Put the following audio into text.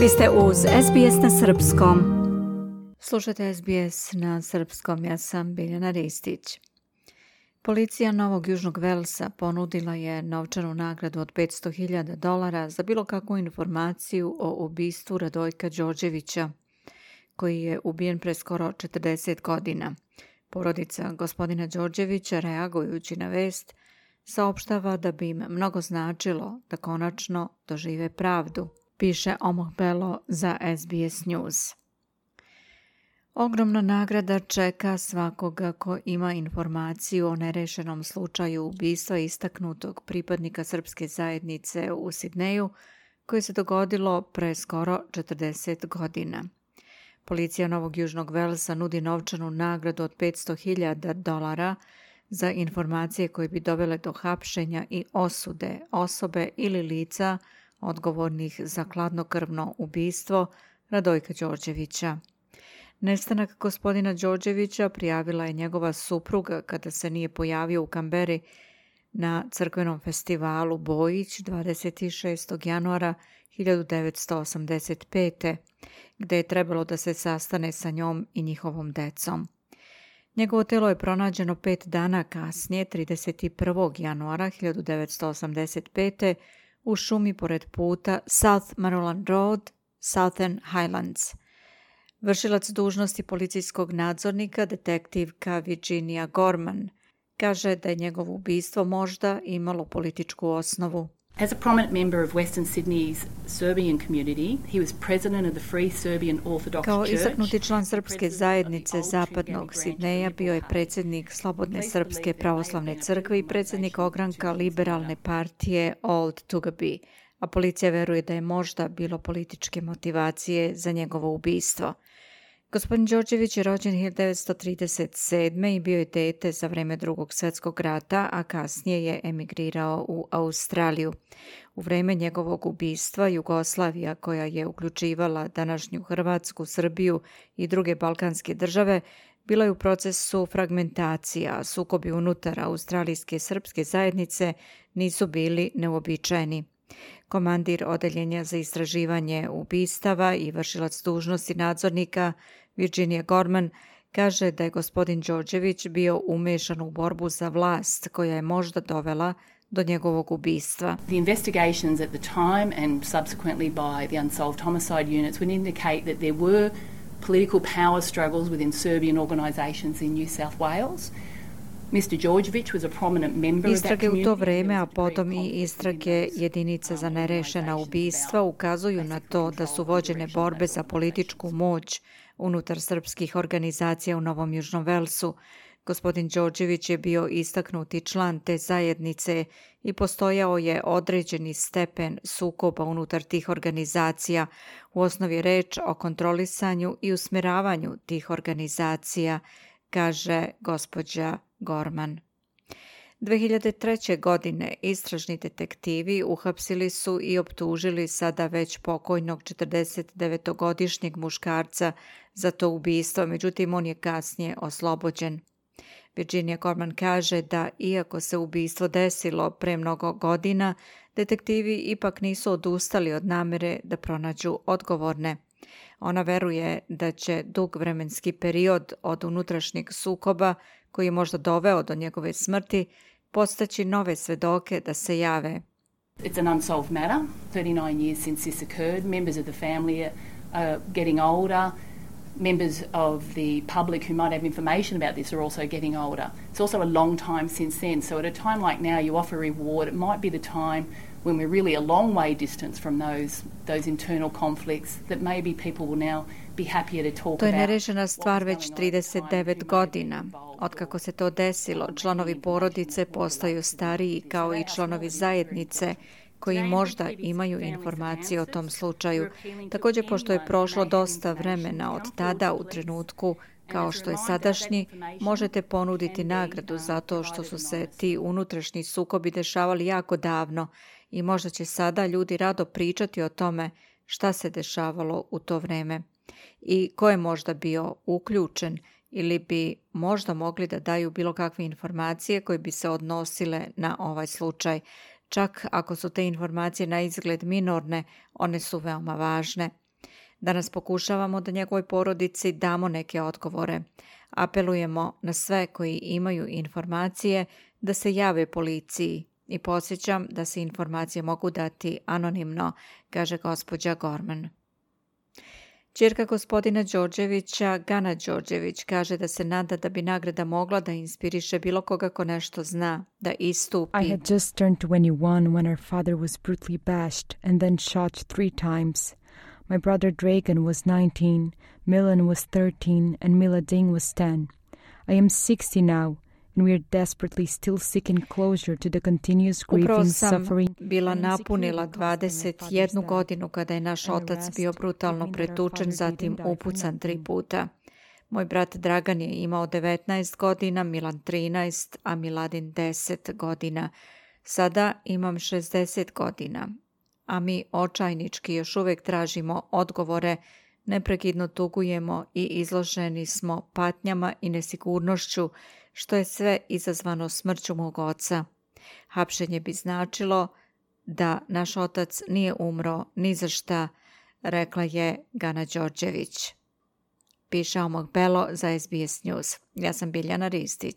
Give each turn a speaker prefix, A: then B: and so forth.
A: Vi ste uz SBS na Srpskom. Slušajte SBS na Srpskom, ja sam Biljana Ristić. Policija Novog Južnog Velsa ponudila je novčanu nagradu od 500.000 dolara za bilo kakvu informaciju o ubistvu Radojka Đorđevića, koji je ubijen pre skoro 40 godina. Porodica gospodina Đorđevića, reagujući na vest, saopštava da bi im mnogo značilo da konačno dožive pravdu, piše Omoh Belo za SBS News. Ogromna nagrada čeka svakoga ko ima informaciju o nerešenom slučaju ubistva istaknutog pripadnika srpske zajednice u Sidneju, koje se dogodilo pre skoro 40 godina. Policija Novog Južnog Velsa nudi novčanu nagradu od 500.000 dolara za informacije koje bi dovele do hapšenja i osude osobe ili lica odgovornih za kladnokrvno ubistvo Radojka Đorđevića. Nestanak gospodina Đorđevića prijavila je njegova supruga kada se nije pojavio u Kamberi na crkvenom festivalu Bojić 26. januara 1985. gde je trebalo da se sastane sa njom i njihovom decom. Njegovo telo je pronađeno pet dana kasnije, 31. januara 1985 u šumi pored puta South Maryland Road, Southern Highlands. Vršilac dužnosti policijskog nadzornika, detektivka Virginia Gorman, kaže da je njegovo ubistvo možda imalo političku osnovu.
B: As a prominent member of Western Sydney's Serbian community, he was president of the Free Serbian Orthodox
A: Kao istaknuti član srpske zajednice zapadnog Sidneja bio je predsjednik Slobodne srpske pravoslavne crkve i predsjednik ogranka liberalne partije Old Tugabi, a policija veruje da je možda bilo političke motivacije za njegovo ubistvo. Gospodin Đorđević je rođen 1937. i bio je dete za vreme drugog svjetskog rata, a kasnije je emigrirao u Australiju. U vreme njegovog ubistva Jugoslavija, koja je uključivala današnju Hrvatsku, Srbiju i druge balkanske države, bila je u procesu fragmentacija, sukobi unutar australijske srpske zajednice nisu bili neobičajeni. Komandir Odeljenja za istraživanje ubistava i vršilac dužnosti nadzornika Virginia Gorman kaže da je gospodin Đorđević bio umešan u borbu za vlast koja je možda dovela do njegovog ubistva.
B: The investigations at the time and subsequently by the unsolved homicide units would indicate that there were political power struggles within Serbian organizations in New South Wales
A: istrage u to vreme, a potom i istrage jedinice za nerešena ubistva ukazuju na to da su vođene borbe za političku moć unutar srpskih organizacija u Novom Južnom Velsu. Gospodin Đorđević je bio istaknuti član te zajednice i postojao je određeni stepen sukoba unutar tih organizacija. U osnovi reč o kontrolisanju i usmeravanju tih organizacija, kaže gospođa Gorman. 2003. godine istražni detektivi uhapsili su i optužili sada već pokojnog 49-godišnjeg muškarca za to ubistvo, međutim on je kasnije oslobođen. Virginia Gorman kaže da iako se ubistvo desilo pre mnogo godina, detektivi ipak nisu odustali od namere da pronađu odgovorne. Ona veruje da će dug vremenski period od unutrašnjeg sukoba, koji je možda doveo do njegove smrti, postaći nove svedoke da se jave.
B: It's an unsolved matter. 39 years since this occurred. Members of the family are uh, getting older. Members of the public who might have information about this are also getting older. It's also a long time since then. So at a time like now, you offer reward. It might be the time when we're really a long way distance from those those internal conflicts that maybe people will now be happier to talk about.
A: To je nerešena stvar već 39 godina. Otkako se to desilo, članovi porodice postaju stariji kao i članovi zajednice koji možda imaju informacije o tom slučaju. Također, pošto je prošlo dosta vremena od tada u trenutku kao što je sadašnji, možete ponuditi nagradu za to što su se ti unutrašnji sukobi dešavali jako davno i možda će sada ljudi rado pričati o tome šta se dešavalo u to vreme i ko je možda bio uključen ili bi možda mogli da daju bilo kakve informacije koje bi se odnosile na ovaj slučaj. Čak ako su te informacije na izgled minorne, one su veoma važne. Danas pokušavamo da njegovoj porodici damo neke odgovore. Apelujemo na sve koji imaju informacije da se jave policiji i posjećam da se informacije mogu dati anonimno, kaže gospođa Gorman. Čirka gospodina Đorđevića, Gana Đorđević, kaže da se nada da bi nagrada mogla da inspiriše bilo koga ko nešto zna, da istupi.
C: I had just turned 21 when our father was brutally bashed and then shot three times. My brother Dragan was 19, Milan was 13 and Mila Ding was 10. I am 60 now and we are desperately still seeking closure to the continuous grieving, suffering.
A: bila napunila 21 godinu kada je naš otac bio brutalno pretučen, zatim upucan tri puta. Moj brat Dragan je imao 19 godina, Milan 13, a Miladin 10 godina. Sada imam 60 godina, a mi očajnički još uvijek tražimo odgovore, neprekidno tugujemo i izloženi smo patnjama i nesigurnošću, što je sve izazvano smrću mog oca. Hapšenje bi značilo da naš otac nije umro ni za šta, rekla je Gana Đorđević. Piše Omog Belo za SBS News. Ja sam Biljana Ristić.